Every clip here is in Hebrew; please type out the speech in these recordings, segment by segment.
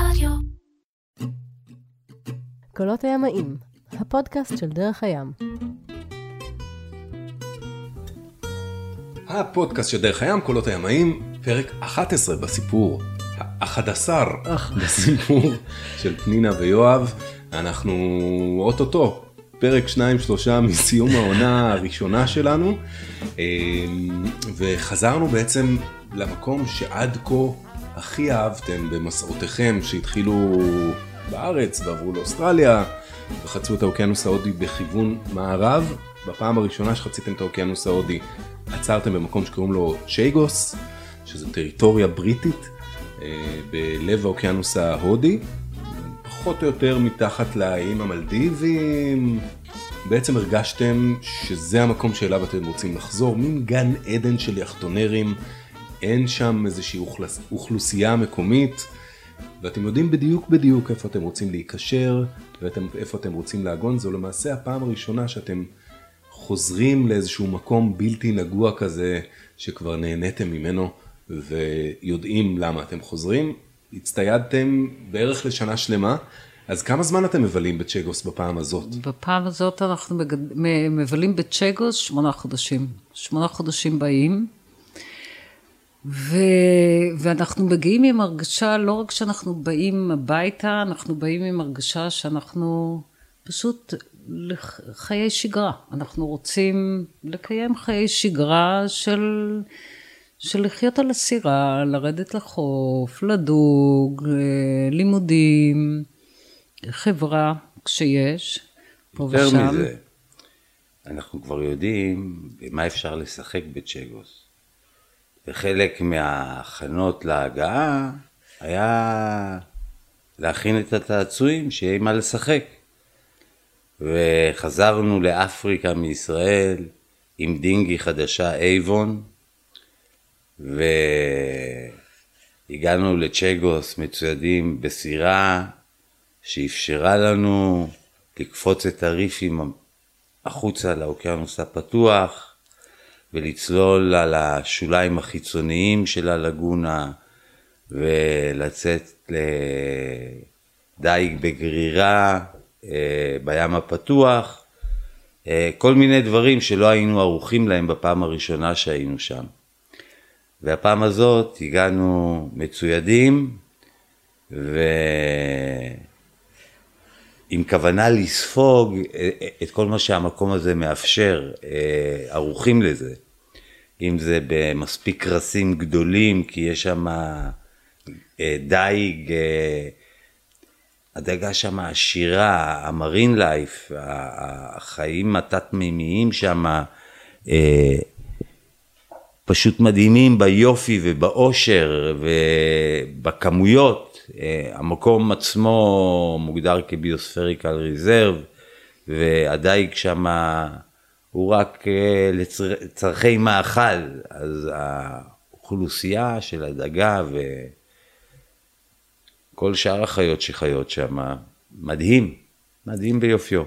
רדיו. קולות הימאים, הפודקאסט של דרך הים. הפודקאסט של דרך הים, קולות הימאים, פרק 11 בסיפור, ה-11 בסיפור של פנינה ויואב. אנחנו אוטוטו, פרק 2-3 מסיום העונה הראשונה שלנו, אמ, וחזרנו בעצם למקום שעד כה הכי אהבתם במסעותיכם שהתחילו בארץ ועברו לאוסטרליה וחצו את האוקיינוס ההודי בכיוון מערב. בפעם הראשונה שחציתם את האוקיינוס ההודי עצרתם במקום שקוראים לו צ'ייגוס, שזו טריטוריה בריטית אה, בלב האוקיינוס ההודי, פחות או יותר מתחת לאיים המלדיבים. בעצם הרגשתם שזה המקום שאליו אתם רוצים לחזור, מין גן עדן של יאכטונרים, אין שם איזושהי אוכלוס... אוכלוסייה מקומית, ואתם יודעים בדיוק בדיוק איפה אתם רוצים להיקשר, ואיפה אתם רוצים לעגון, זו למעשה הפעם הראשונה שאתם חוזרים לאיזשהו מקום בלתי נגוע כזה, שכבר נהניתם ממנו, ויודעים למה אתם חוזרים. הצטיידתם בערך לשנה שלמה, אז כמה זמן אתם מבלים בצ'גוס בפעם הזאת? בפעם הזאת אנחנו. מבלים בצ'גוס שמונה חודשים. שמונה חודשים באים. ו... ואנחנו מגיעים עם הרגשה, לא רק שאנחנו באים הביתה, אנחנו באים עם הרגשה שאנחנו פשוט לחיי שגרה. אנחנו רוצים לקיים חיי שגרה של, של לחיות על הסירה, לרדת לחוף, לדוג, לימודים, חברה כשיש, פה יותר ושם. מזה, אנחנו כבר יודעים במה אפשר לשחק בצ'גוס. וחלק מההכנות להגעה היה להכין את הצעצועים, שיהיה עם מה לשחק. וחזרנו לאפריקה מישראל עם דינגי חדשה אייבון, והגענו לצ'גוס מצוידים בסירה שאפשרה לנו לקפוץ את הריפים החוצה לאוקיינוס הפתוח ולצלול על השוליים החיצוניים של הלגונה ולצאת לדייג בגרירה אה, בים הפתוח, אה, כל מיני דברים שלא היינו ערוכים להם בפעם הראשונה שהיינו שם. והפעם הזאת הגענו מצוידים ועם כוונה לספוג אה, את כל מה שהמקום הזה מאפשר, ערוכים לזה. אם זה במספיק קרסים גדולים, כי יש שם דייג הדגה שם עשירה, המרין לייף, החיים התת-מימיים שם, אה, פשוט מדהימים ביופי ובאושר ובכמויות. אה, המקום עצמו מוגדר כביוספריקל ריזרב, והדייג שם הוא רק אה, לצרכי מאכל, אז האוכלוסייה של הדגה ו... כל שאר החיות שחיות שם, מדהים, מדהים ביופיו.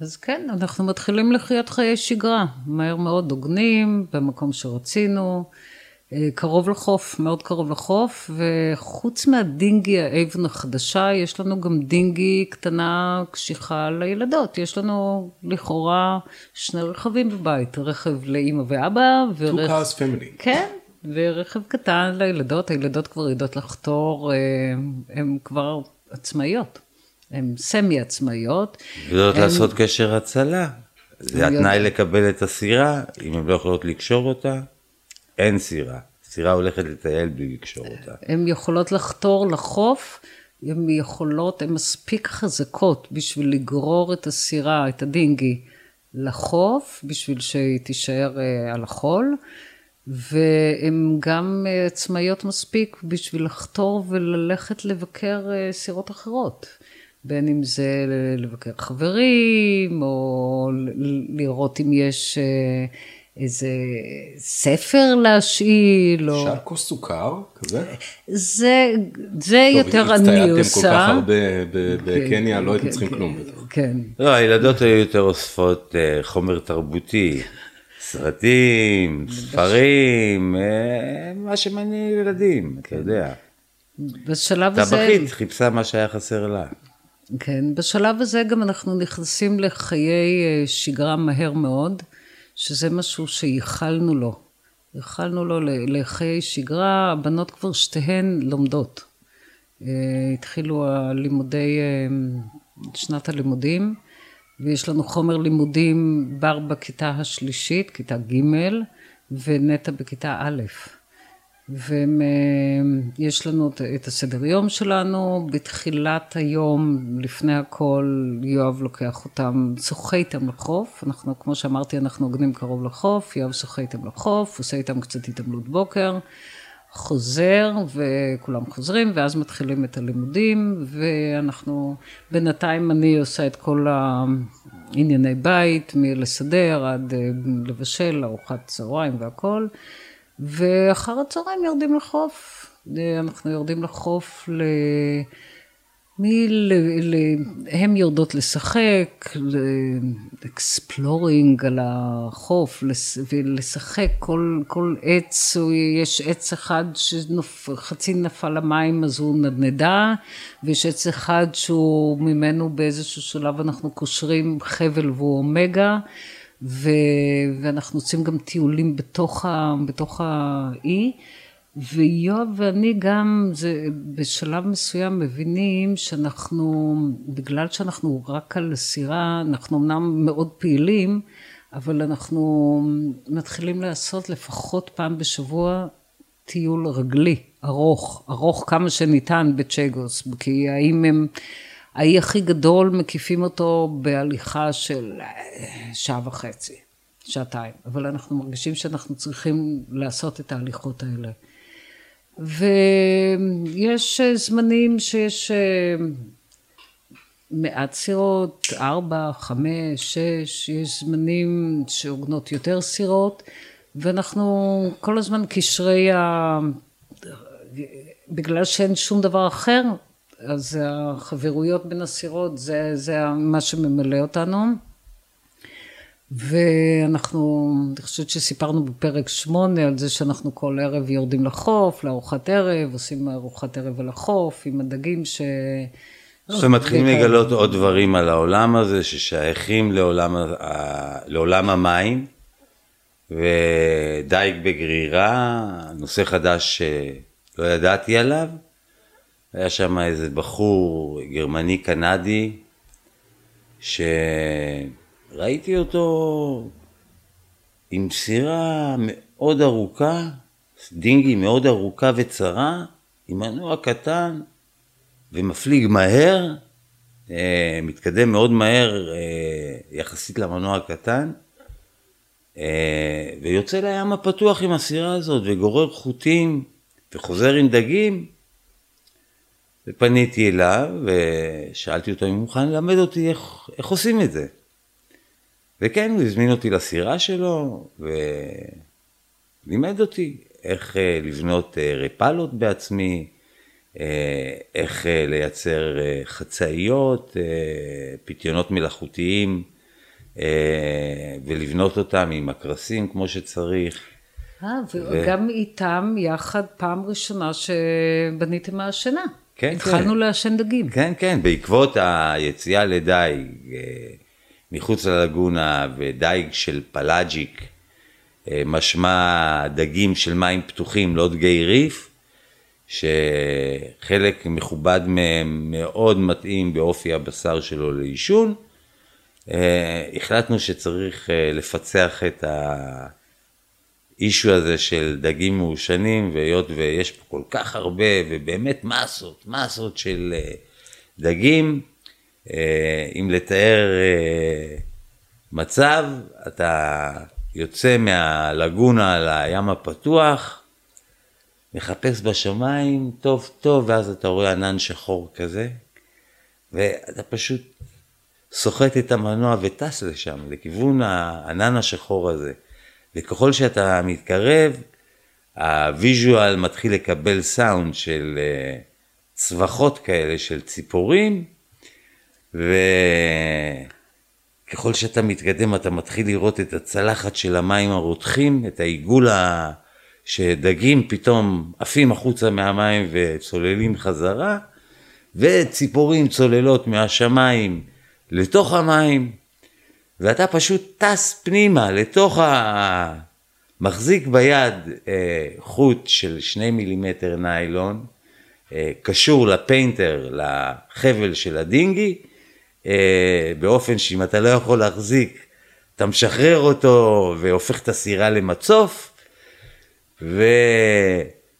אז כן, אנחנו מתחילים לחיות חיי שגרה, מהר מאוד הוגנים, במקום שרצינו, קרוב לחוף, מאוד קרוב לחוף, וחוץ מהדינגי האבן החדשה, יש לנו גם דינגי קטנה קשיחה לילדות. יש לנו לכאורה שני רכבים בבית, רכב לאימא ואבא, ורכב... Two cars family. כן, ורכב קטן לילדות, הילדות כבר יודעות לחתור, הן כבר עצמאיות, הן סמי עצמאיות. יודעות לעשות קשר הצלה, זה התנאי לקבל את הסירה, אם הן לא יכולות לקשור אותה, אין סירה. סירה הולכת לטייל בלי לקשור אותה. הן יכולות לחתור לחוף, הן יכולות, הן מספיק חזקות בשביל לגרור את הסירה, את הדינגי, לחוף, בשביל שהיא תישאר על החול. והן גם עצמאיות מספיק בשביל לחתור וללכת לבקר סירות אחרות. בין אם זה לבקר חברים, או לראות אם יש איזה ספר להשאיל, או... שעה כוס סוכר, כזה? זה, זה טוב, יותר אני עושה. הצטיידתם כל כך הרבה בקניה, כן, לא הייתם כן, צריכים כן, כלום. כן. לא, הילדות היו יותר אוספות חומר תרבותי. סרטים, ספרים, מה שמעניין ילדים, אתה יודע. בשלב הזה... טבחית חיפשה מה שהיה חסר לה. כן, בשלב הזה גם אנחנו נכנסים לחיי אה, שגרה מהר מאוד, שזה משהו שייחלנו לו. ייחלנו לו לחיי שגרה, הבנות כבר שתיהן לומדות. אה, התחילו הלימודי, אה, שנת הלימודים, ויש לנו חומר לימודים בר בכיתה השלישית, כיתה ג', ונטע בכיתה א'. ויש לנו את הסדר יום שלנו, בתחילת היום, לפני הכל, יואב לוקח אותם, שוחה איתם לחוף, אנחנו, כמו שאמרתי, אנחנו עוגנים קרוב לחוף, יואב שוחה איתם לחוף, עושה איתם קצת התעמלות בוקר, חוזר, וכולם חוזרים, ואז מתחילים את הלימודים, ואנחנו, בינתיים אני עושה את כל הענייני בית, מלסדר עד אה, לבשל, ארוחת צהריים והכל. ואחר הצהריים יורדים לחוף. אנחנו יורדים לחוף ל... מי ל... ל... הם יורדות לשחק, לאקספלורינג על החוף, ולשחק כל, כל עץ, יש עץ אחד שחצי נפל למים אז הוא נדנדה, ויש עץ אחד שהוא ממנו באיזשהו שלב אנחנו קושרים חבל והוא אומגה. ו, ואנחנו עושים גם טיולים בתוך, ה, בתוך האי, ויואב ואני גם, זה, בשלב מסוים מבינים שאנחנו, בגלל שאנחנו רק על סירה, אנחנו אמנם מאוד פעילים, אבל אנחנו מתחילים לעשות לפחות פעם בשבוע טיול רגלי, ארוך, ארוך כמה שניתן בצ'גוס, כי האם הם... האי הכי גדול, מקיפים אותו בהליכה של אה, שעה וחצי, שעתיים. אבל אנחנו מרגישים שאנחנו צריכים לעשות את ההליכות האלה. ויש אה, זמנים שיש אה, מעט סירות, ארבע, חמש, שש, יש זמנים שעוגנות יותר סירות, ואנחנו כל הזמן קשרי ה... בגלל שאין שום דבר אחר, אז החברויות בין הסירות זה, זה מה שממלא אותנו. ואנחנו, אני חושבת שסיפרנו בפרק שמונה על זה שאנחנו כל ערב יורדים לחוף, לארוחת ערב, עושים ארוחת ערב על החוף עם הדגים ש... ומתחילים לגלות עוד דברים על העולם הזה ששייכים לעולם, לעולם המים ודייג בגרירה, נושא חדש שלא ידעתי עליו. היה שם איזה בחור גרמני קנדי, שראיתי אותו עם סירה מאוד ארוכה, דינגי מאוד ארוכה וצרה, עם מנוע קטן ומפליג מהר, אה, מתקדם מאוד מהר אה, יחסית למנוע הקטן, אה, ויוצא לים הפתוח עם הסירה הזאת וגורר חוטים וחוזר עם דגים. ופניתי אליו ושאלתי אותו אם הוא מוכן ללמד אותי איך, איך עושים את זה. וכן, הוא הזמין אותי לסירה שלו ולימד אותי איך אה, לבנות אה, רפלות בעצמי, אה, איך לייצר חצאיות, פיתיונות מלאכותיים ולבנות אותם עם הקרסים כמו שצריך. אה, וגם ו... איתם יחד פעם ראשונה שבניתם מהשינה. כן, התחלנו כן. לעשן דגים. כן, כן, בעקבות היציאה לדייג אה, מחוץ ללגונה ודייג של פלאג'יק, אה, משמע דגים של מים פתוחים, לא דגי ריף, שחלק מכובד מהם מאוד מתאים באופי הבשר שלו לעישון, אה, החלטנו שצריך לפצח את ה... האישו הזה של דגים מעושנים, והיות ויש פה כל כך הרבה, ובאמת מסות, מסות של אה, דגים, אה, אם לתאר אה, מצב, אתה יוצא מהלגונה לים הפתוח, מחפש בשמיים, טוב טוב, ואז אתה רואה ענן שחור כזה, ואתה פשוט סוחט את המנוע וטס לשם, לכיוון הענן השחור הזה. וככל שאתה מתקרב, ה visual מתחיל לקבל סאונד של אה, צווחות כאלה של ציפורים, וככל שאתה מתקדם אתה מתחיל לראות את הצלחת של המים הרותחים, את העיגול שדגים פתאום עפים החוצה מהמים וצוללים חזרה, וציפורים צוללות מהשמיים לתוך המים, ואתה פשוט טס פנימה לתוך ה... מחזיק ביד אה, חוט של שני מילימטר ניילון, אה, קשור לפיינטר, לחבל של הדינגי, אה, באופן שאם אתה לא יכול להחזיק, אתה משחרר אותו והופך את הסירה למצוף,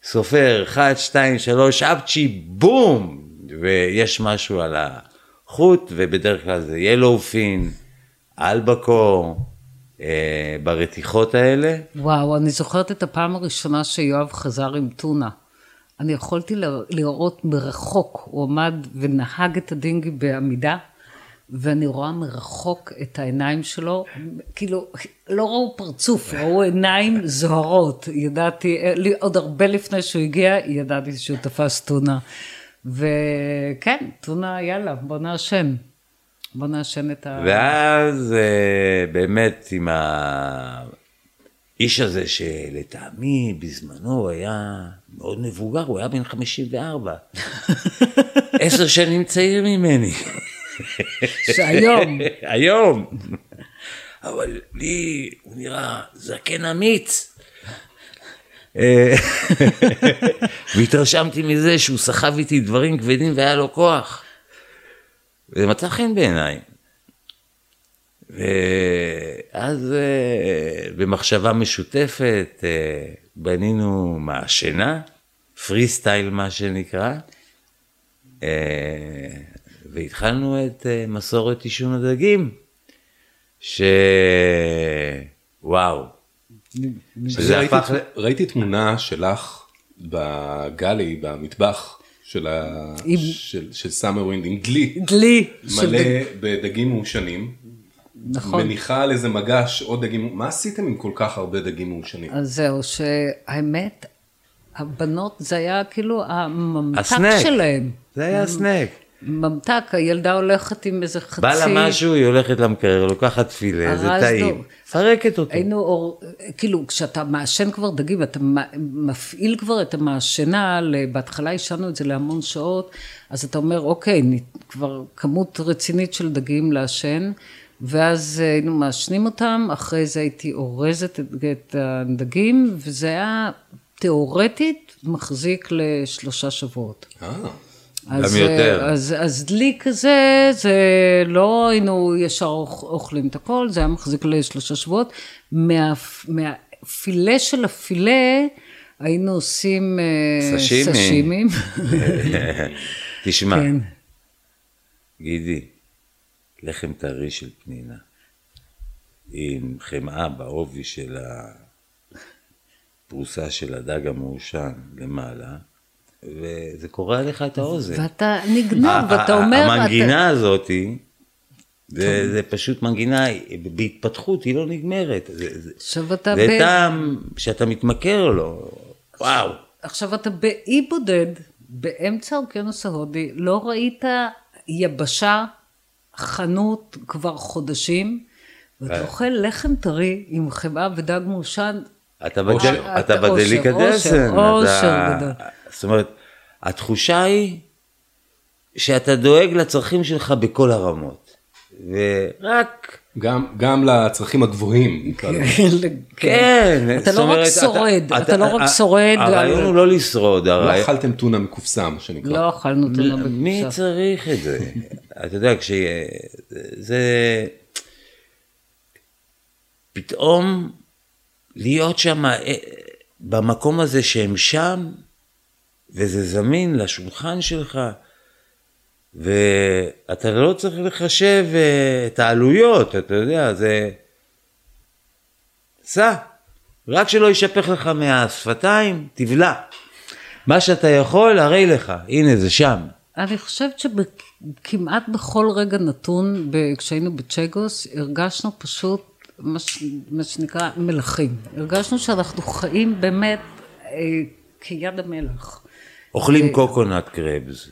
וסופר 1, 2, 3, אפצ'י, בום, ויש משהו על החוט, ובדרך כלל זה ילואופין, אלבקור, אה, ברתיחות האלה. וואו, אני זוכרת את הפעם הראשונה שיואב חזר עם טונה. אני יכולתי לראות מרחוק, הוא עמד ונהג את הדינגי בעמידה, ואני רואה מרחוק את העיניים שלו, כאילו, לא ראו פרצוף, ראו עיניים זוהרות. ידעתי, עוד הרבה לפני שהוא הגיע, ידעתי שהוא תפס טונה. וכן, טונה, יאללה, בוא נעשן. בוא נעשן את ה... ואז אה, באמת עם האיש הזה שלטעמי בזמנו היה מאוד מבוגר, הוא היה בן 54. עשר שנים צעיר ממני. שהיום. היום. אבל לי הוא נראה זקן אמיץ. אה, והתרשמתי מזה שהוא סחב איתי דברים כבדים והיה לו כוח. זה מצא חן בעיניי. ואז אה, במחשבה משותפת אה, בנינו מעשנה, פרי סטייל מה שנקרא, אה, והתחלנו את מסורת עישון הדגים, שוואו. שזה הפך... ראיתי תמונה שלך בגלי, במטבח. של, ה... עם... של, של Summer Wind עם דלי. דלי. מלא של... בדגים מעושנים. נכון. מניחה על איזה מגש עוד דגים, מה עשיתם עם כל כך הרבה דגים מעושנים? אז זהו, שהאמת, הבנות זה היה כאילו הממתק ה snack. שלהם. זה היה ה snack. ממתק, הילדה הולכת עם איזה חצי... בא לה משהו, היא הולכת למקרר, לוקחת פילה, זה טעים. מפרקת אותו. היינו, אור, כאילו, כשאתה מעשן כבר דגים, אתה מפעיל כבר את המעשנה, בהתחלה עישנו את זה להמון שעות, אז אתה אומר, אוקיי, כבר כמות רצינית של דגים לעשן, ואז היינו מעשנים אותם, אחרי זה הייתי אורזת את, את הדגים, וזה היה תיאורטית מחזיק לשלושה שבועות. אה. אז, גם יותר. אז, אז דלי כזה, זה לא היינו ישר אוכלים את הכל, זה היה מחזיק לשלושה שבועות. מה, מהפילה של הפילה, היינו עושים אה, סשימים. תשמע, כן. גידי, לחם טרי של פנינה, עם חמאה בעובי של הפרוסה של הדג המעושן למעלה, וזה קורע לך את האוזן. ואתה נגנוב, ואתה אומר... המנגינה אתה... הזאתי, זה, זה פשוט מנגינה, בהתפתחות היא לא נגמרת. עכשיו אתה זה ב... טעם שאתה מתמכר לו, וואו. עכשיו אתה באי בודד, באמצע האוקיינוס ההודי, לא ראית יבשה, חנות כבר חודשים, ואתה אה. אוכל לחם טרי עם חמאה ודג מעושן. אתה בדליקדסן. אושר גדול. זאת אומרת, התחושה היא שאתה דואג לצרכים שלך בכל הרמות. ורק... גם, גם לצרכים הגבוהים. כן, כן. אתה לא רק שורד, אתה לא רק שורד. הרעיון הוא לא לשרוד. לא אכלתם טונה מקופסה, מה שנקרא. לא אכלנו טונה מקופסה. מי צריך את זה? אתה יודע, כשזה... פתאום להיות שם, אה, במקום הזה שהם שם, וזה זמין לשולחן שלך, ואתה לא צריך לחשב אה, את העלויות, אתה יודע, זה... סע, רק שלא יישפך לך מהשפתיים, תבלע. מה שאתה יכול, הרי לך, הנה זה שם. אני חושבת שכמעט בכל רגע נתון, כשהיינו בצ'גוס, הרגשנו פשוט מה, שנקרא מלכים. הרגשנו שאנחנו חיים באמת אה, כיד המלך. אוכלים קוקונט קרבס.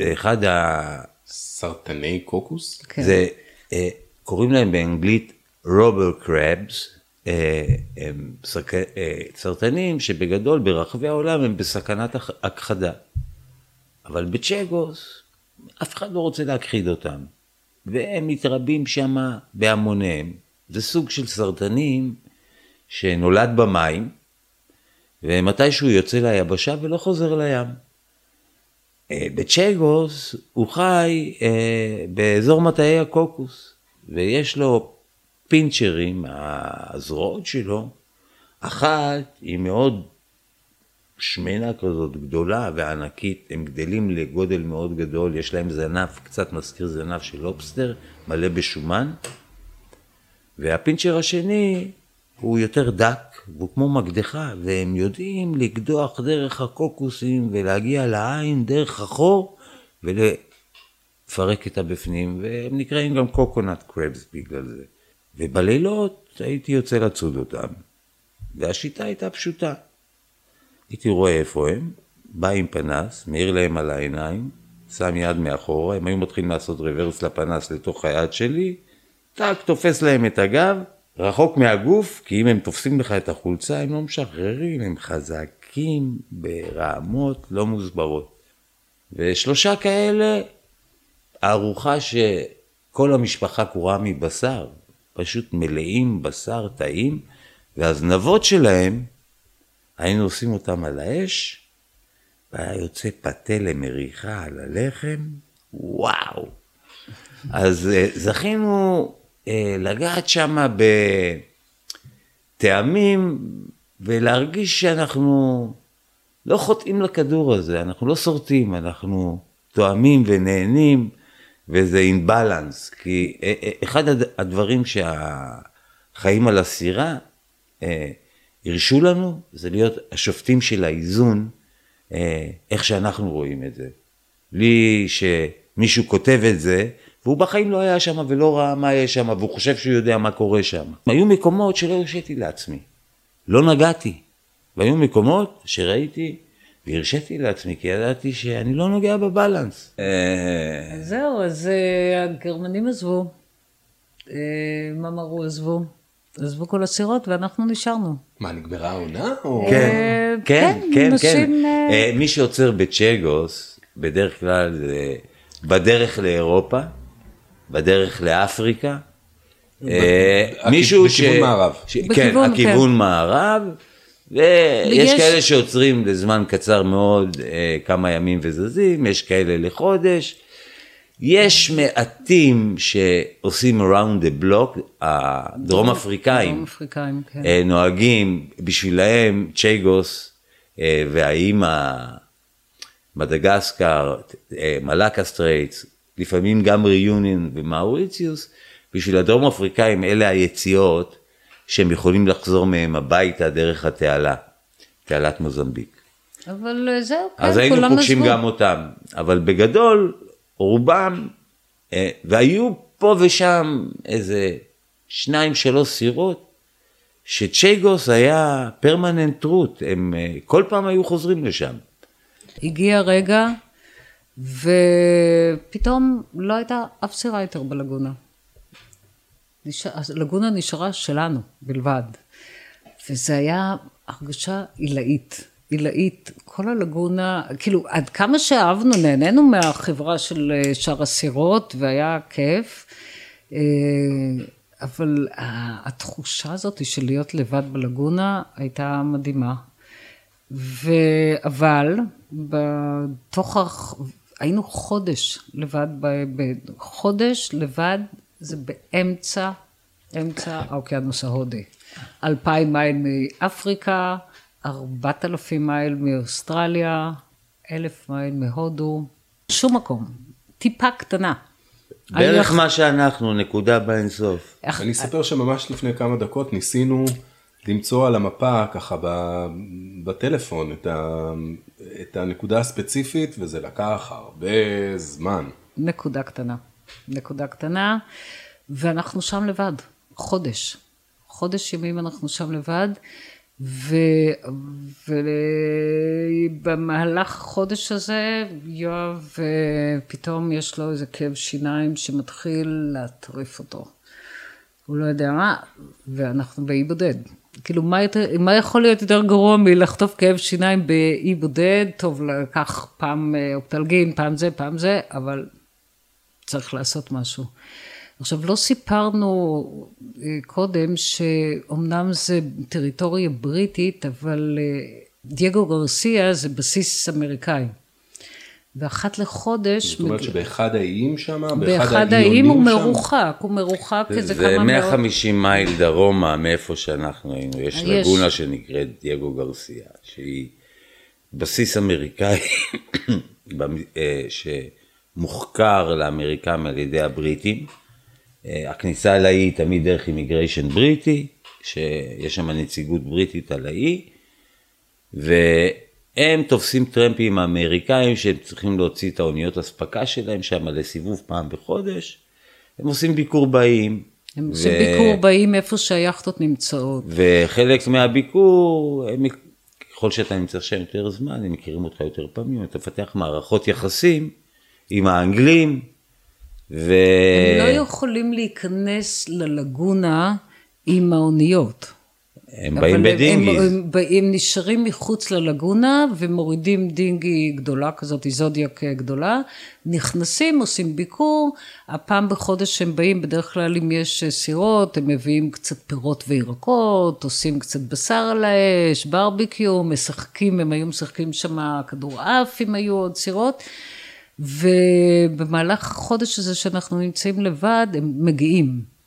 אחד ה... סרטני קוקוס? כן. זה, אה, קוראים להם באנגלית רובל קרבס. אה, הם סק... אה, סרטנים שבגדול ברחבי העולם הם בסכנת הכ- הכחדה. אבל בצ'גוס אף אחד לא רוצה להכחיד אותם, והם מתרבים שם בהמוניהם. זה סוג של סרטנים שנולד במים, ומתישהו יוצא ליבשה ולא חוזר לים. אה, בצ'גוס הוא חי אה, באזור מטעי הקוקוס, ויש לו פינצ'רים, הזרועות שלו, אחת היא מאוד שמנה כזאת, גדולה וענקית, הם גדלים לגודל מאוד גדול, יש להם זנב, קצת מזכיר זנב של לובסטר, מלא בשומן, והפינצ'ר השני הוא יותר דק, והוא כמו מקדחה, והם יודעים לקדוח דרך הקוקוסים ולהגיע לעין דרך החור ולפרק את הבפנים, והם נקראים גם קוקונט קרבס בגלל זה. ובלילות הייתי יוצא לצוד אותם, והשיטה הייתה פשוטה. הייתי רואה איפה הם, בא עם פנס, מאיר להם על העיניים, שם יד מאחורה, הם היו מתחילים לעשות רוורס לפנס לתוך היד שלי, טאק, תופס להם את הגב, רחוק מהגוף, כי אם הם תופסים לך את החולצה, הם לא משחררים, הם חזקים ברמות לא מוסברות. ושלושה כאלה, ארוחה שכל המשפחה קרועה מבשר, פשוט מלאים בשר טעים, והזנבות שלהם, היינו עושים אותם על האש, והיה יוצא פתה למריחה על הלחם, וואו. אז אה, זכינו לגעת שם בטעמים ולהרגיש שאנחנו לא חוטאים לכדור הזה, אנחנו לא שורטים, אנחנו תואמים ונהנים, וזה אין בלנס, כי אה, אה, אחד הד- הדברים שהחיים על הסירה אה, הרשו לנו, זה להיות השופטים של האיזון, אה, איך שאנחנו רואים את זה. בלי שמישהו כותב את זה, והוא בחיים לא היה שם ולא ראה מה יש שם, והוא חושב שהוא יודע מה קורה שם. היו מקומות שלא הרשיתי לעצמי, לא נגעתי. והיו מקומות שראיתי והרשיתי לעצמי, כי ידעתי שאני לא נוגע בבלנס. אה, זהו, אז אה, הגרמנים עזבו, אה, ממרו עזבו, עזבו כל הסירות ואנחנו נשארנו. מה, נגמרה העונה? או- כן, כן, כן, כן, כן. מי שעוצר בצ'גוס, בדרך כלל זה בדרך לאירופה, בדרך לאפריקה. אה, מישהו ש... בכיוון מערב. כן, בכיוון, הכיוון מערב. ויש כאלה שעוצרים לזמן קצר מאוד, אה, כמה ימים וזזים, יש כאלה לחודש. יש מעטים שעושים around the block, הדרום אפריקאים. דרום אפריקאים, כן. אה, נוהגים, בשבילהם צ'ייגוס והאיים מדגסקר, Malacca Straits, לפעמים גם ריוניון ומאוריציוס, בשביל הדרום אפריקאים אלה היציאות שהם יכולים לחזור מהם הביתה דרך התעלה, תעלת מוזמביק. אבל אה, זהו, כן, אז היינו פוגשים עזבו. גם אותם, אבל בגדול, רובם, אה, והיו פה ושם איזה שניים, שלוש סירות, שצ'ייגוס היה פרמננט רוט, הם אה, כל פעם היו חוזרים לשם. הגיע רגע, ופתאום לא הייתה אף סירה יותר בלגונה. הלגונה נשארה שלנו בלבד. וזה היה הרגשה עילאית. עילאית, כל הלגונה, כאילו, עד כמה שאהבנו, נהנינו מהחברה של אה, שאר הסירות, והיה כיף, אה, אבל התחושה הזאת של להיות לבד בלגונה הייתה מדהימה. ו... אבל בתוך. היינו חודש לבד, ב... ב... חודש לבד זה באמצע, אמצע האוקיינוס ההודי. אלפיים מייל מאפריקה, ארבעת אלפים מייל מאוסטרליה, אלף מייל מהודו, שום מקום, טיפה קטנה. בערך מה שאנחנו, נקודה באינסוף. אני אספר שממש לפני כמה דקות ניסינו למצוא על המפה ככה בטלפון את, ה, את הנקודה הספציפית וזה לקח הרבה זמן. נקודה קטנה. נקודה קטנה, ואנחנו שם לבד, חודש. חודש ימים אנחנו שם לבד, ו... ובמהלך החודש הזה, יואב, אה, פתאום יש לו איזה כאב שיניים שמתחיל להטריף אותו. הוא לא יודע מה, ואנחנו באי בודד. כאילו, מה, יותר, מה יכול להיות יותר גרוע מלחטוף כאב שיניים באי בודד? טוב, לקח פעם אה, אופטלגין, פעם זה, פעם זה, אבל צריך לעשות משהו. עכשיו, לא סיפרנו אה, קודם שאומנם זה טריטוריה בריטית, אבל אה, דייגו גרסיה זה בסיס אמריקאי. ואחת לחודש... זאת אומרת שבאחד האיים שם, באחד האיים הוא מרוחק, הוא מרוחק איזה כמה מאות... זה 150 מייל דרומה מאיפה שאנחנו היינו, יש לגונה שנקראת דייגו גרסיה, שהיא בסיס אמריקאי אה, שמוחקר לאמריקאים על ידי הבריטים. אה, הכניסה אל האי היא תמיד דרך אימיגריישן בריטי, שיש שם נציגות בריטית על האי, והם תופסים טרמפים אמריקאים שהם צריכים להוציא את האוניות אספקה שלהם שם לסיבוב פעם בחודש, הם עושים ביקור באיים. הם עושים ו... ביקור באיים איפה שהיאכטות נמצאות. וחלק מהביקור, הם, ככל שאתה נמצא שם יותר זמן, הם מכירים אותך יותר פעמים, אתה מפתח מערכות יחסים עם האנגלים. ו... הם לא יכולים להיכנס ללגונה עם האוניות. הם באים בדינגיז. הם, הם, הם נשארים מחוץ ללגונה ומורידים דינגי גדולה כזאת, זודיאק גדולה, נכנסים, עושים ביקור, הפעם בחודש הם באים, בדרך כלל אם יש סירות, הם מביאים קצת פירות וירקות, עושים קצת בשר על האש, ברביקיו, משחקים, הם היו משחקים שם כדורעף אם היו עוד סירות. ובמהלך החודש הזה שאנחנו נמצאים לבד, הם מגיעים.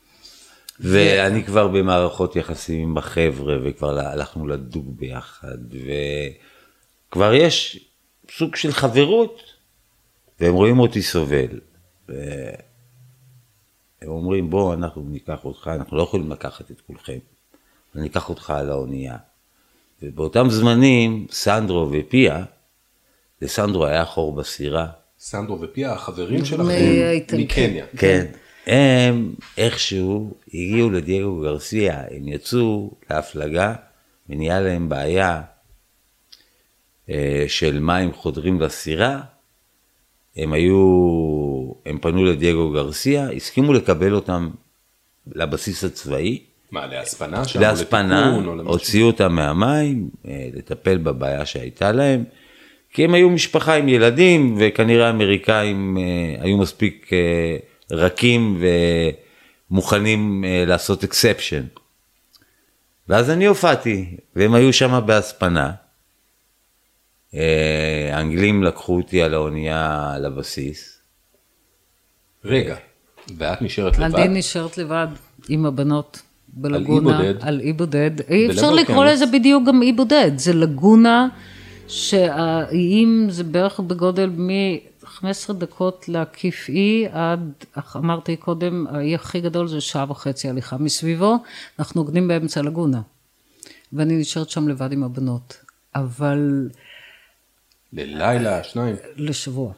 ואני כבר במערכות יחסים עם החבר'ה, וכבר הלכנו לדוג ביחד, וכבר יש סוג של חברות, והם רואים אותי סובל. והם אומרים, בוא, אנחנו ניקח אותך, אנחנו לא יכולים לקחת את כולכם, אני אקח אותך על האונייה. ובאותם זמנים, סנדרו ופיה, לסנדרו היה חור בסירה, סנדרו ופיה, החברים שלכם מקניה. כן. הם איכשהו הגיעו לדייגו גרסיה, הם יצאו להפלגה ונהיה להם בעיה אה, של מים חודרים לסירה. הם היו, הם פנו לדייגו גרסיה, הסכימו לקבל אותם לבסיס הצבאי. מה, להספנה שם? להספנה, הוציאו אותם מהמים, אה, לטפל בבעיה שהייתה להם. כי הם היו משפחה עם ילדים, וכנראה האמריקאים אה, היו מספיק רכים ומוכנים אה, לעשות אקספשן. ואז אני הופעתי, והם היו שם בהספנה. האנגלים לקחו אותי על האונייה לבסיס. רגע, ואת נשארת לבד? אני נשארת לבד עם הבנות בלגונה. על אי בודד? על אי בודד. אי אפשר לקרוא לזה בדיוק גם אי בודד, זה לגונה. שהאיים זה בערך בגודל מ-15 דקות להקיף אי עד, אמרתי קודם, האי הכי גדול זה שעה וחצי הליכה מסביבו, אנחנו עוגנים באמצע לגונה. ואני נשארת שם לבד עם הבנות. אבל... ללילה, שניים? לשבוע.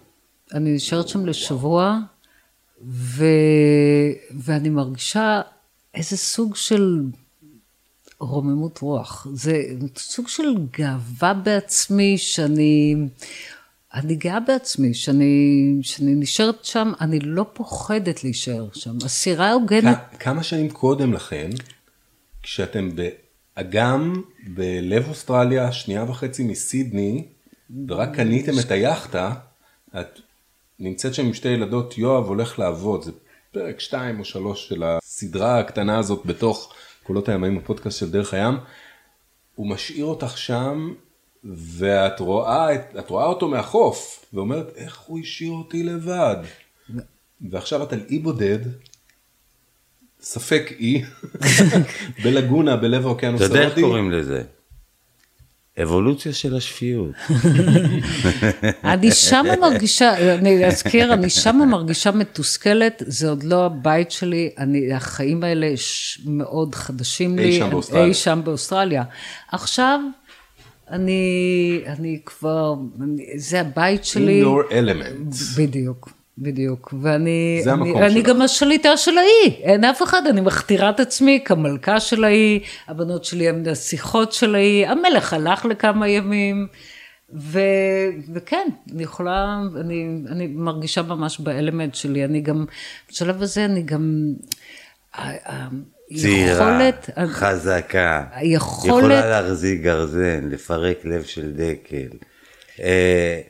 אני נשארת שם לשבוע, ו... ואני מרגישה איזה סוג של רוממות רוח. זה סוג של גאווה בעצמי, שאני... אני גאה בעצמי, שאני, שאני נשארת שם, אני לא פוחדת להישאר שם. הסירה הוגנת... כמה שנים קודם לכן, כשאתם באגם בלב אוסטרליה, שנייה וחצי מסידני, ורק קניתם את היאכטה, את נמצאת שם עם שתי ילדות, יואב הולך לעבוד, זה פרק 2 או 3 של הסדרה הקטנה הזאת בתוך קולות הימאים, הפודקאסט של דרך הים, הוא משאיר אותך שם, ואת רואה, את רואה אותו מהחוף, ואומרת, איך הוא השאיר אותי לבד? ועכשיו את על אי בודד, ספק אי, בלגונה, בלב האוקיינוס ההודי. אתה יודע איך קוראים לזה? אבולוציה של השפיות. אני שמה מרגישה, אני אזכיר, אני שמה מרגישה מתוסכלת, זה עוד לא הבית שלי, אני, החיים האלה מאוד חדשים לי. אי שם באוסטרליה. אי שם באוסטרליה. עכשיו, אני, אני כבר, אני, זה הבית שלי. In your element. בדיוק. בדיוק, ואני אני, אני גם השליטה של האי, אין אף אחד, אני מכתירה את עצמי כמלכה של האי, הבנות שלי הן השיחות של האי, המלך הלך לכמה ימים, ו, וכן, אני יכולה, אני, אני מרגישה ממש באלמנט שלי, אני גם, בשלב הזה אני גם, צעירה, יכולת- חזקה, היכולת- יכולה להחזיק גרזן, לפרק לב של דקל. אה,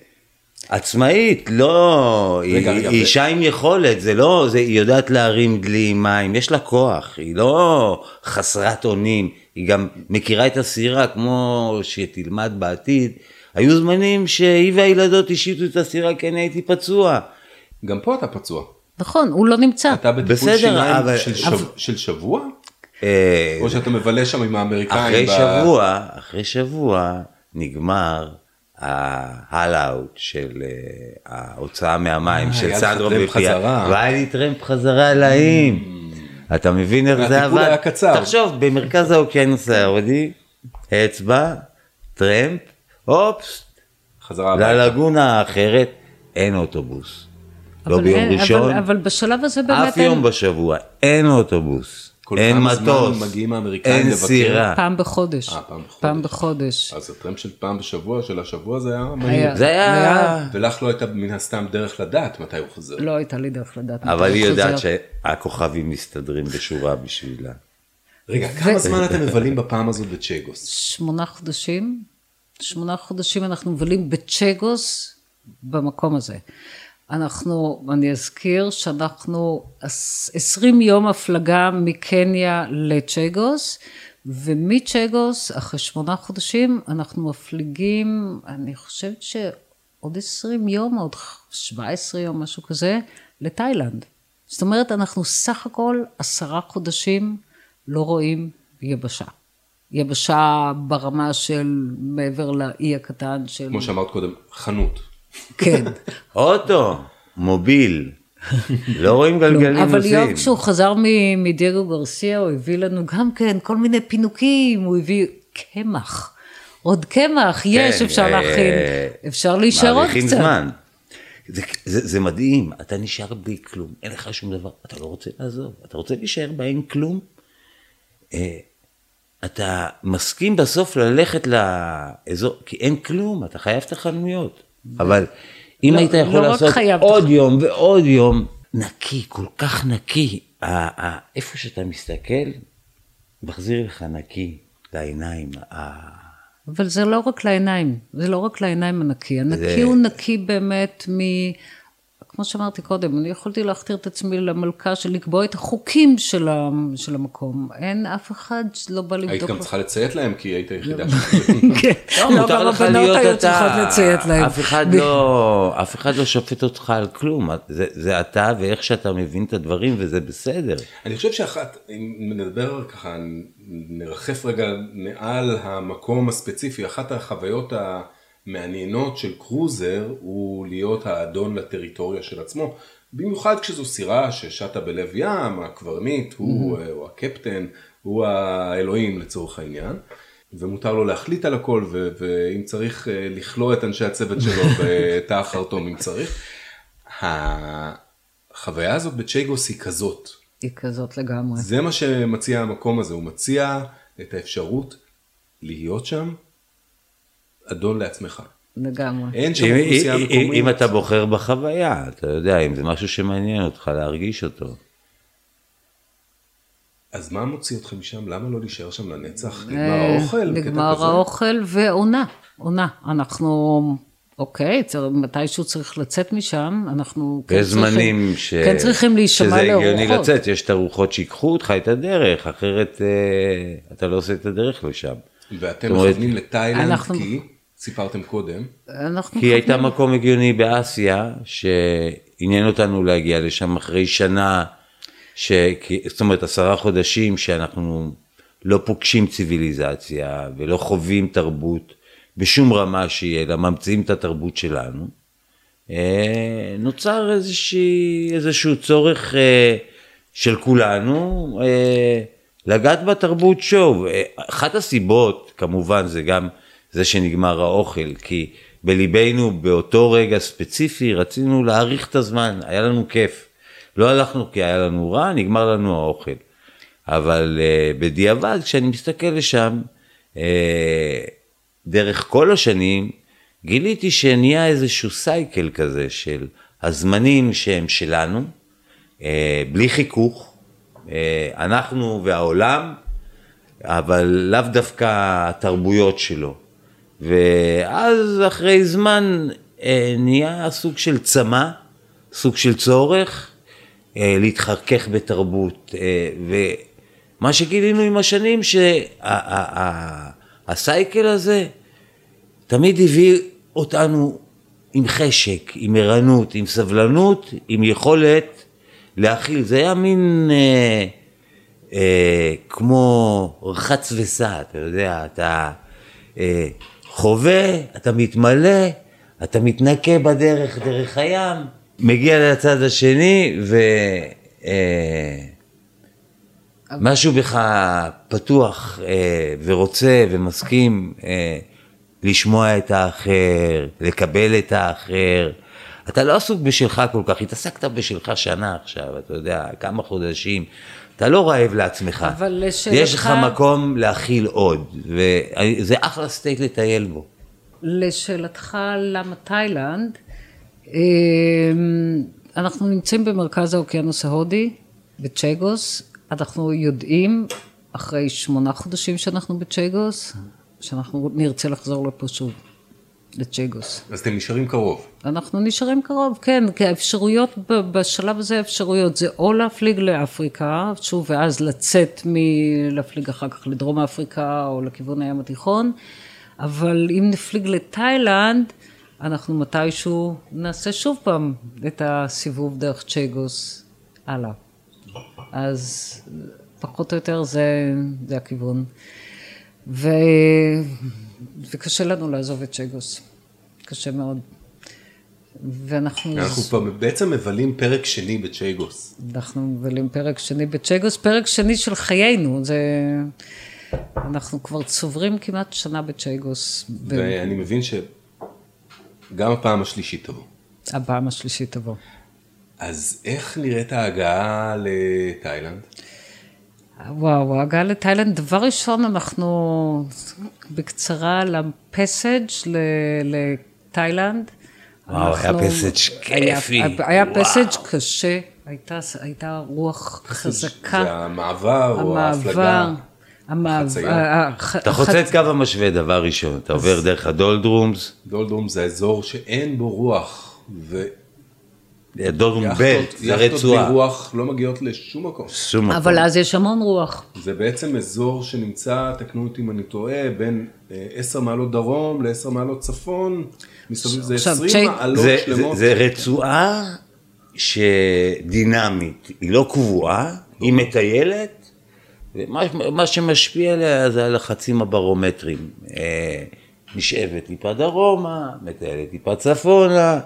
עצמאית, לא, רגע, היא, רגע, היא אישה עם יכולת, זה לא, זה, היא יודעת להרים דלי עם מים, יש לה כוח, היא לא חסרת אונים, היא גם מכירה את הסירה כמו שתלמד בעתיד. היו זמנים שהיא והילדות השאירו את הסירה כי אני הייתי פצוע. גם פה אתה פצוע. נכון, הוא לא נמצא. אתה בטיפול בסדר, שיניים אבל- של, שב... של שבוע? אה, או שאתה מבלה שם עם האמריקאים? אחרי ב- שבוע, אחרי שבוע נגמר ה haul-out של אה, ההוצאה מהמים אה, של סנדרו בפיה, חזרה. והיה לי טרמפ חזרה על האיים. אתה מבין איך זה עבד? היה קצר. תחשוב, במרכז האוקיינוס ההודי, אצבע, טרמפ, אופס, חזרה הביתה. ללגונה האחרת, אין אוטובוס. לא אבל ביום אין- ראשון, אבל, אבל בשלב הזה באמת אף יום בשבוע, אין אוטובוס, כל אין כמה זמן מטוס, מגיעים האמריקאים אין לבקר? סירה. פעם בחודש. אה, פעם בחודש. פעם בחודש. אז הטרמפ של פעם בשבוע של השבוע זה היה היה- מהיר. זה היה... ולך לא הייתה מן הסתם דרך לדעת מתי הוא חוזר. לא הייתה לי דרך לדעת. מתי אבל הוא היא יודעת חוזר. שהכוכבים מסתדרים בשורה בשבילה. רגע, כמה זמן אתם מבלים בפעם הזאת בצ'גוס? שמונה חודשים, שמונה חודשים אנחנו מבלים בצ'גוס במקום הזה. אנחנו, אני אזכיר שאנחנו עש- 20 יום הפלגה מקניה לצ'גוס, ומצ'גוס, אחרי שמונה חודשים, אנחנו מפליגים, אני חושבת שעוד 20 יום, עוד 17 יום, משהו כזה, לתאילנד. זאת אומרת, אנחנו סך הכל עשרה חודשים לא רואים יבשה. יבשה ברמה של מעבר לאי הקטן של... כמו שאמרת קודם, חנות. כן. אוטו, מוביל, לא רואים גלגלים אבל נוסעים. יום כשהוא חזר מדייגו גרסיה, הוא הביא לנו גם כן כל מיני פינוקים, הוא הביא קמח. עוד קמח, יש, כן, אפשר אה, להכין, אפשר להישאר עוד מאריכים קצת. זמן. זה, זה, זה מדהים, אתה נשאר בלי כלום, אין לך שום דבר, אתה לא רוצה לעזוב, אתה רוצה להישאר באין כלום. אה, אתה מסכים בסוף ללכת לאזור, כי אין כלום, אתה חייב את החנויות. אבל אם לא- היית יכול לא לעשות עוד יום ועוד יום, נקי, כל כך נקי, איפה שאתה מסתכל, מחזיר לך נקי לעיניים. אבל זה לא רק לעיניים, זה לא רק לעיניים הנקי, הנקי זה- הוא נקי באמת מ... כמו שאמרתי קודם, אני יכולתי להכתיר את עצמי למלכה של לקבוע את החוקים של, ה... של המקום. אין אף אחד שלא בא לבדוק. היית גם צריכה לציית להם כי היית היחידה ש... כן, לא, לא, גם לך הבנות היו צריכות לציית להם. אף אחד לא, אף אחד לא שופט אותך על כלום, זה, זה אתה ואיך שאתה מבין את הדברים וזה בסדר. אני חושב שאחת, אם נדבר ככה, נרחף רגע מעל המקום הספציפי, אחת החוויות המעניינות של קרוזר הוא להיות האדון לטריטוריה של עצמו, במיוחד כשזו סירה ששטה בלב ים, הקברניט הוא, הוא הקפטן, הוא האלוהים לצורך העניין. ומותר לו להחליט על הכל, ו- ואם צריך אה, לכלוא את אנשי הצוות שלו בתא החרטום אם צריך. החוויה הזאת בצ'ייגוס היא כזאת, היא כזאת לגמרי. זה מה שמציע המקום הזה, הוא מציע את האפשרות להיות שם אדון לעצמך. לגמרי. אין שם אם, אוכלוסייה מקומית. אם אתה בוחר בחוויה, אתה יודע, אם זה משהו שמעניין אותך להרגיש אותו. אז מה מוציא אתכם משם? למה לא להישאר שם לנצח? נגמר אה, האוכל? בקטע נגמר? האוכל ועונה, עונה. אנחנו, אוקיי, מתישהו צריך לצאת משם, אנחנו כן יש צריכים, ש... כן צריכים להישמע שזה הגיוני לארוחות. לצאת, יש את הרוחות שיקחו אותך את הדרך, אחרת אה, אתה לא עושה את הדרך לשם. ואתם מכוונים לתאילנד אנחנו- כי, סיפרתם קודם, אנחנו כי היא הייתה מקום הגיוני באסיה, שעניין אותנו להגיע לשם אחרי שנה, ש... זאת אומרת עשרה חודשים שאנחנו לא פוגשים ציוויליזציה ולא חווים תרבות בשום רמה שהיא, אלא ממציאים את התרבות שלנו. אה, נוצר איזושהי, איזשהו צורך אה, של כולנו אה, לגעת בתרבות שוב. אחת הסיבות כמובן זה גם זה שנגמר האוכל, כי בליבנו באותו רגע ספציפי רצינו להאריך את הזמן, היה לנו כיף. לא הלכנו כי היה לנו רע, נגמר לנו האוכל. אבל uh, בדיעבד, כשאני מסתכל לשם, uh, דרך כל השנים, גיליתי שנהיה איזשהו סייקל כזה של הזמנים שהם שלנו, uh, בלי חיכוך, אה, אנחנו והעולם, אבל לאו דווקא התרבויות שלו. ואז אחרי זמן אה, נהיה סוג של צמא, סוג של צורך אה, להתחכך בתרבות. אה, ומה שגילינו עם השנים, שהסייקל הזה תמיד הביא אותנו עם חשק, עם ערנות, עם סבלנות, עם יכולת להכיל. זה היה מין אה, אה, כמו רחץ וסע, אתה יודע, אתה אה, חווה, אתה מתמלא, אתה מתנקה בדרך, דרך הים, מגיע לצד השני ו... אה, משהו בך פתוח אה, ורוצה ומסכים אה, לשמוע את האחר, לקבל את האחר. אתה לא עסוק בשלך כל כך, התעסקת בשלך שנה עכשיו, אתה יודע, כמה חודשים. אתה לא רעב לעצמך. אבל לשאלתך... יש לך מקום להכיל עוד, וזה אחלה state לטייל בו. לשאלתך למה תאילנד, אמ, אנחנו נמצאים במרכז האוקיינוס ההודי, בצ'גוס, אנחנו יודעים, אחרי שמונה חודשים שאנחנו בצ'גוס, שאנחנו נרצה לחזור לפה שוב, לצ'גוס. אז אתם נשארים קרוב. אנחנו נשארים קרוב, כן, כי האפשרויות, בשלב הזה האפשרויות זה או להפליג לאפריקה, שוב, ואז לצאת מלהפליג אחר כך לדרום אפריקה או לכיוון הים התיכון, אבל אם נפליג לתאילנד, אנחנו מתישהו נעשה שוב פעם את הסיבוב דרך צ'גוס הלאה. אז פחות או יותר זה, זה הכיוון. ו... וקשה לנו לעזוב את צ'גוס, קשה מאוד. ואנחנו... אנחנו פה בעצם מבלים פרק שני בצ'ייגוס. אנחנו מבלים פרק שני בצ'גוס, פרק שני של חיינו, זה... אנחנו כבר צוברים כמעט שנה בצ'ייגוס. ואני מבין שגם הפעם השלישית תבוא. הפעם השלישית תבוא. אז איך נראית ההגעה לתאילנד? וואו, ההגעה לתאילנד, דבר ראשון אנחנו בקצרה לפסאג' לתאילנד. וואו, היה פסאג' כיפי. היה, היה פסאג' קשה, הייתה, הייתה רוח חזקה. זה המעבר או ההפלגה? המעבר, אתה חוצה את קו המשווה דבר ראשון, אתה עובר דרך הדולדרומס. דולדרום זה אזור שאין בו רוח, ו... דולדרום ב', זה רצועה. יאכטות בלי רוח לא מגיעות לשום מקום. שום מקום. אבל אז יש המון רוח. זה בעצם אזור שנמצא, תקנו אותי אם אני טועה, בין 10 מעלות דרום ל-10 מעלות צפון, מסביב זה עכשיו, 20 צ'ייק- מעלות שלמות. זה, רצועה שדינמית, היא לא קבועה, היא מטיילת, ומה מה שמשפיע עליה זה הלחצים הברומטריים. אה, נשאבת טיפה דרומה, מטיילת טיפה צפונה,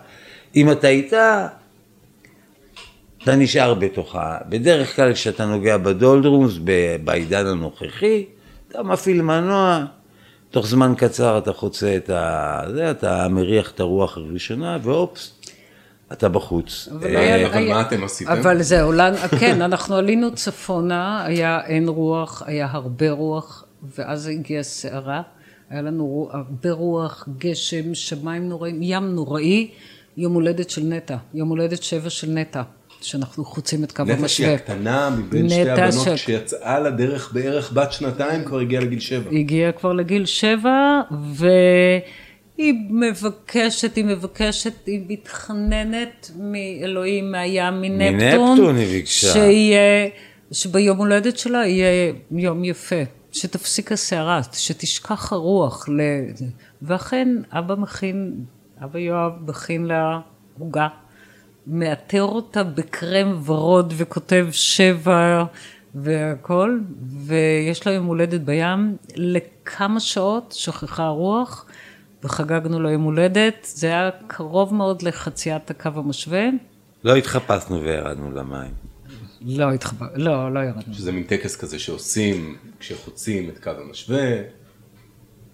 אם אתה איתה, אתה נשאר בתוכה. בדרך כלל כשאתה נוגע בדולדרומס, ב- בעידן הנוכחי, אתה מפעיל מנוע, תוך זמן קצר אתה חוצה את ה... זה, אתה מריח את הרוח הראשונה, ואופס, אתה בחוץ. אבל אה, היה- אבל היה- מה אתם עשיתם? אבל זהו, כן, אנחנו עלינו צפונה, היה אין רוח, היה הרבה רוח, ואז הגיעה סערה, היה לנו הרבה רוח, גשם, שמיים נוראים, ים נוראי, יום הולדת של נטע, יום הולדת שבע של נטע, שאנחנו חוצים את קו נטע שהיא המשווה. הקטנה מבין שתי הבנות, ש- כשיצאה לדרך בערך בת שנתיים, כבר הגיעה לגיל שבע. הגיעה כבר לגיל שבע, והיא מבקשת, היא מבקשת, היא מתחננת מאלוהים, מהים, מנפטון. מנפטון היא ביקשה. שיהיה, שביום הולדת שלה יהיה יום יפה. שתפסיק הסערה, שתשכח הרוח. ל... ואכן, אבא מכין, אבא יואב מכין לה עוגה, מאתר אותה בקרם ורוד וכותב שבע והכל, ויש לה יום הולדת בים, לכמה שעות שכחה הרוח, וחגגנו לו יום הולדת, זה היה קרוב מאוד לחציית הקו המשווה. לא התחפשנו וירדנו למים. לא התחבר, לא, לא ירדנו. שזה מין טקס כזה שעושים כשחוצים את קו המשווה.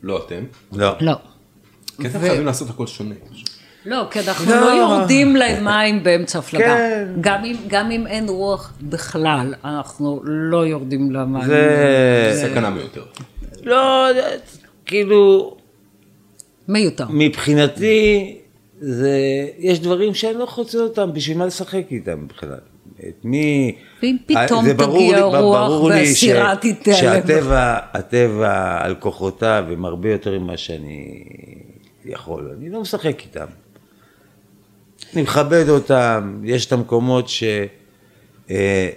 לא אתם. לא. לא. כי אתם ו- חייבים לעשות הכל שונה. לא, כי אנחנו לא. לא יורדים למים באמצע הפלגה. כן. גם אם- גם אם אין רוח בכלל, אנחנו לא יורדים למים. זה... סכנה מיותר. לא, זה- כאילו, מיותר. מבחינתי, זה... יש דברים שאני לא חוצה אותם, בשביל מה לשחק איתם בכלל? את מי... ואם פתאום זה ברור תגיע לי- רוח ברור לי והסירה ש- תתעלם. שהטבע, הטבע על כוחותיו הם הרבה יותר ממה שאני יכול, אני לא משחק איתם. אני מכבד אותם, יש את המקומות ש... אה,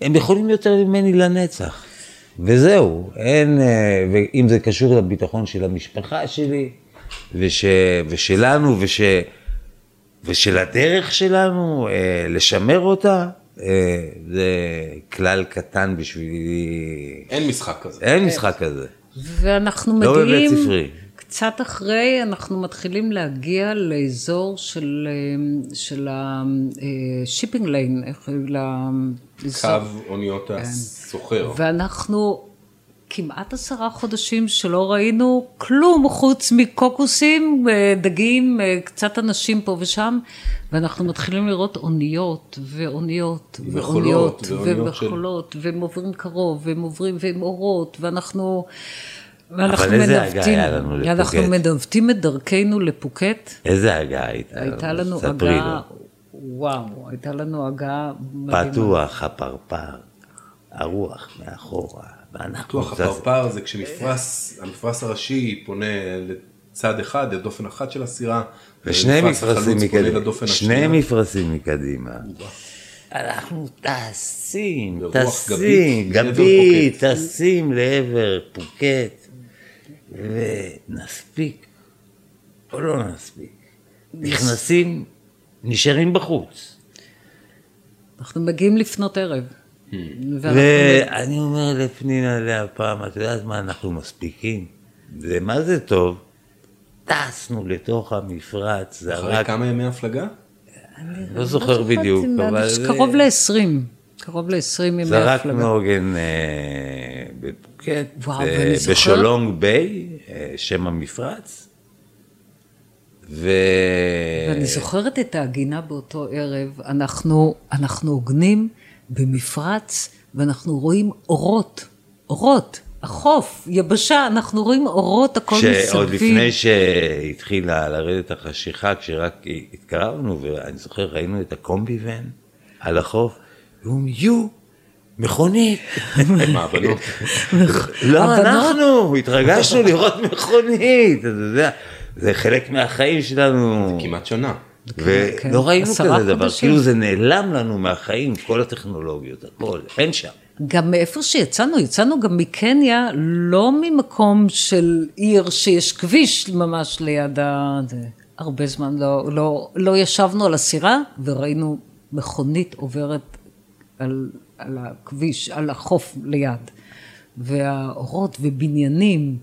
הם יכולים יותר ממני לנצח, וזהו, אין, אה, ואם זה קשור לביטחון של המשפחה שלי, וש, ושלנו, וש, ושל הדרך שלנו, אה, לשמר אותה, אה, זה כלל קטן בשבילי, אין משחק כזה. אין משחק כזה. ואנחנו לא בבית מגיעים, ספרי. קצת אחרי, אנחנו מתחילים להגיע לאזור של, אה, של ה shipping lane, איך ל... קו אוניות הסוחר. ואנחנו כמעט עשרה חודשים שלא ראינו כלום חוץ מקוקוסים, אה, דגים, אה, קצת אנשים פה ושם, ואנחנו מתחילים לראות אוניות ואוניות ואוניות וחולות, והם עוברים קרוב, והם עוברים והם אורות, ואנחנו... ואנחנו אבל איזה הגעה מנווטים, היה לנו לפוקט? אנחנו מנווטים את דרכנו לפוקט. איזה הגעה הייתה? הייתה לנו הגעה, לו. וואו, הייתה לנו הגעה מדהימה. פתוח הפרפר, הרוח מאחורה, ואנחנו... זז- הפרפר זה כשמפרש, המפרש הראשי פונה לצד אחד, לדופן אחת של הסירה. ושני מפרשים מקדימה, שני. מפרשים מקדימה. אנחנו טסים, טסים, גבית. טסים לעבר פוקט, ונספיק או לא נספיק. נכנסים, נשארים בחוץ. אנחנו מגיעים לפנות ערב. Hmm. ואני אומר לפנינה לאה פעם, את יודעת מה, אנחנו מספיקים. זה מה זה טוב. טסנו לתוך המפרץ, זה אחרי כמה ימי הפלגה? לא זוכר בדיוק, אבל זה- קרוב ל-20, קרוב ל-20 ימי זרקנו הפלגה. עוגן אה, בפוקט, וואו, אה, בשולונג ביי, אה, שם המפרץ. ו... ואני זוכרת את ההגינה באותו ערב, אנחנו, אנחנו הוגנים במפרץ, ואנחנו רואים אורות, אורות, החוף, יבשה, אנחנו רואים אורות, הכל מסביב. שעוד לפני שהתחילה לרדת החשיכה, כשרק התקרבנו, ואני זוכר, ראינו את הקומבי ון על החוף, ואומרים, יו, מכונית. מה, הבנות? לא, אנחנו התרגשנו לראות מכונית, אתה יודע, זה חלק מהחיים שלנו. כמעט שנה. כן, ולא ראינו כזה דבר. כאילו זה נעלם לנו מהחיים, כל הטכנולוגיות, הכל, אין שם. גם מאיפה שיצאנו, יצאנו גם מקניה, לא ממקום של עיר שיש כביש ממש ליד ה... זה. הרבה זמן לא, לא, לא ישבנו על הסירה וראינו מכונית עוברת על, על הכביש, על החוף ליד. והאורות ובניינים,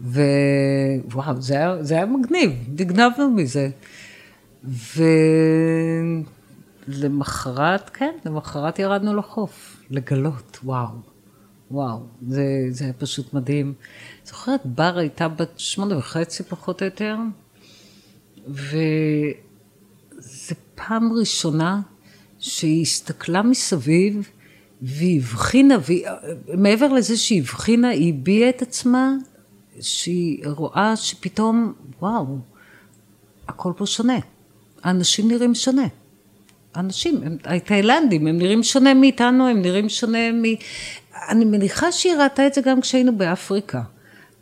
ווואו, זה זה היה מגניב, נגנבנו מזה. ולמחרת, כן, למחרת ירדנו לחוף, לגלות, וואו, וואו, זה, זה היה פשוט מדהים. זוכרת, בר הייתה בת שמונה וחצי פחות או יותר, וזה פעם ראשונה שהיא הסתכלה מסביב והיא הבחינה, מעבר לזה שהיא הבחינה, היא הביעה את עצמה, שהיא רואה שפתאום, וואו, הכל פה שונה. האנשים נראים שונה. האנשים, הם, התאילנדים, הם נראים שונה מאיתנו, הם נראים שונה מ... אני מניחה שהיא ראתה את זה גם כשהיינו באפריקה,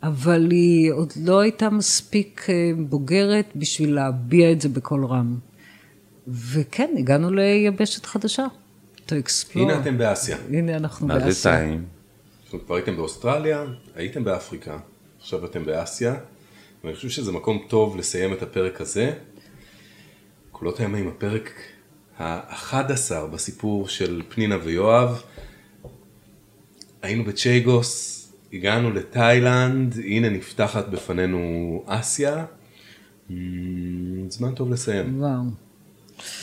אבל היא עוד לא הייתה מספיק אה, בוגרת בשביל להביע את זה בקול רם. וכן, הגענו ליבשת חדשה. To explore. הנה אתם באסיה. הנה אנחנו מה זה באסיה. אתם כבר הייתם באוסטרליה, הייתם באפריקה, עכשיו אתם באסיה, ואני חושב שזה מקום טוב לסיים את הפרק הזה. קולות הימים, הפרק ה-11 בסיפור של פנינה ויואב. היינו בצ'ייגוס, הגענו לתאילנד, הנה נפתחת בפנינו אסיה. Mm, זמן טוב לסיים. וואו.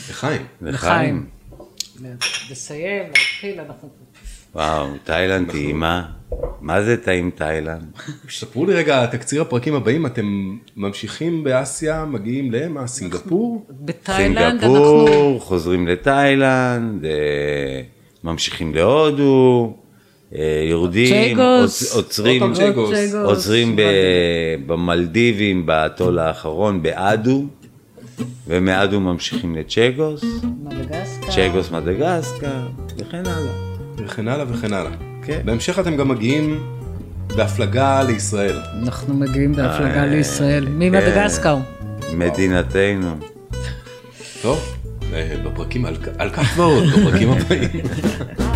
לחיים. לחיים. לסיים, להתחיל, אנחנו... וואו, תאילנד טעימה. מה זה טעים תאילנד? ספרו לי רגע, תקציר הפרקים הבאים, אתם ממשיכים באסיה, מגיעים למה? סינגפור? בתאילנד אנחנו... סינגפור, חוזרים לתאילנד, אה, ממשיכים להודו, אה, יורדים, עוצרים. עוצרים ב- במלדיבים, באטול האחרון, באדו, ומאדו ממשיכים לצ'גוס, מדגסקר. צ'גוס מדגסקר, וכן הלאה. וכן הלאה וכן הלאה. כן. בהמשך אתם גם מגיעים בהפלגה לישראל. אנחנו מגיעים בהפלגה אה, לישראל. כן. ממדגסקר. מדינתנו. טוב, אה, בפרקים על, על כך ועוד, בפרקים הבאים.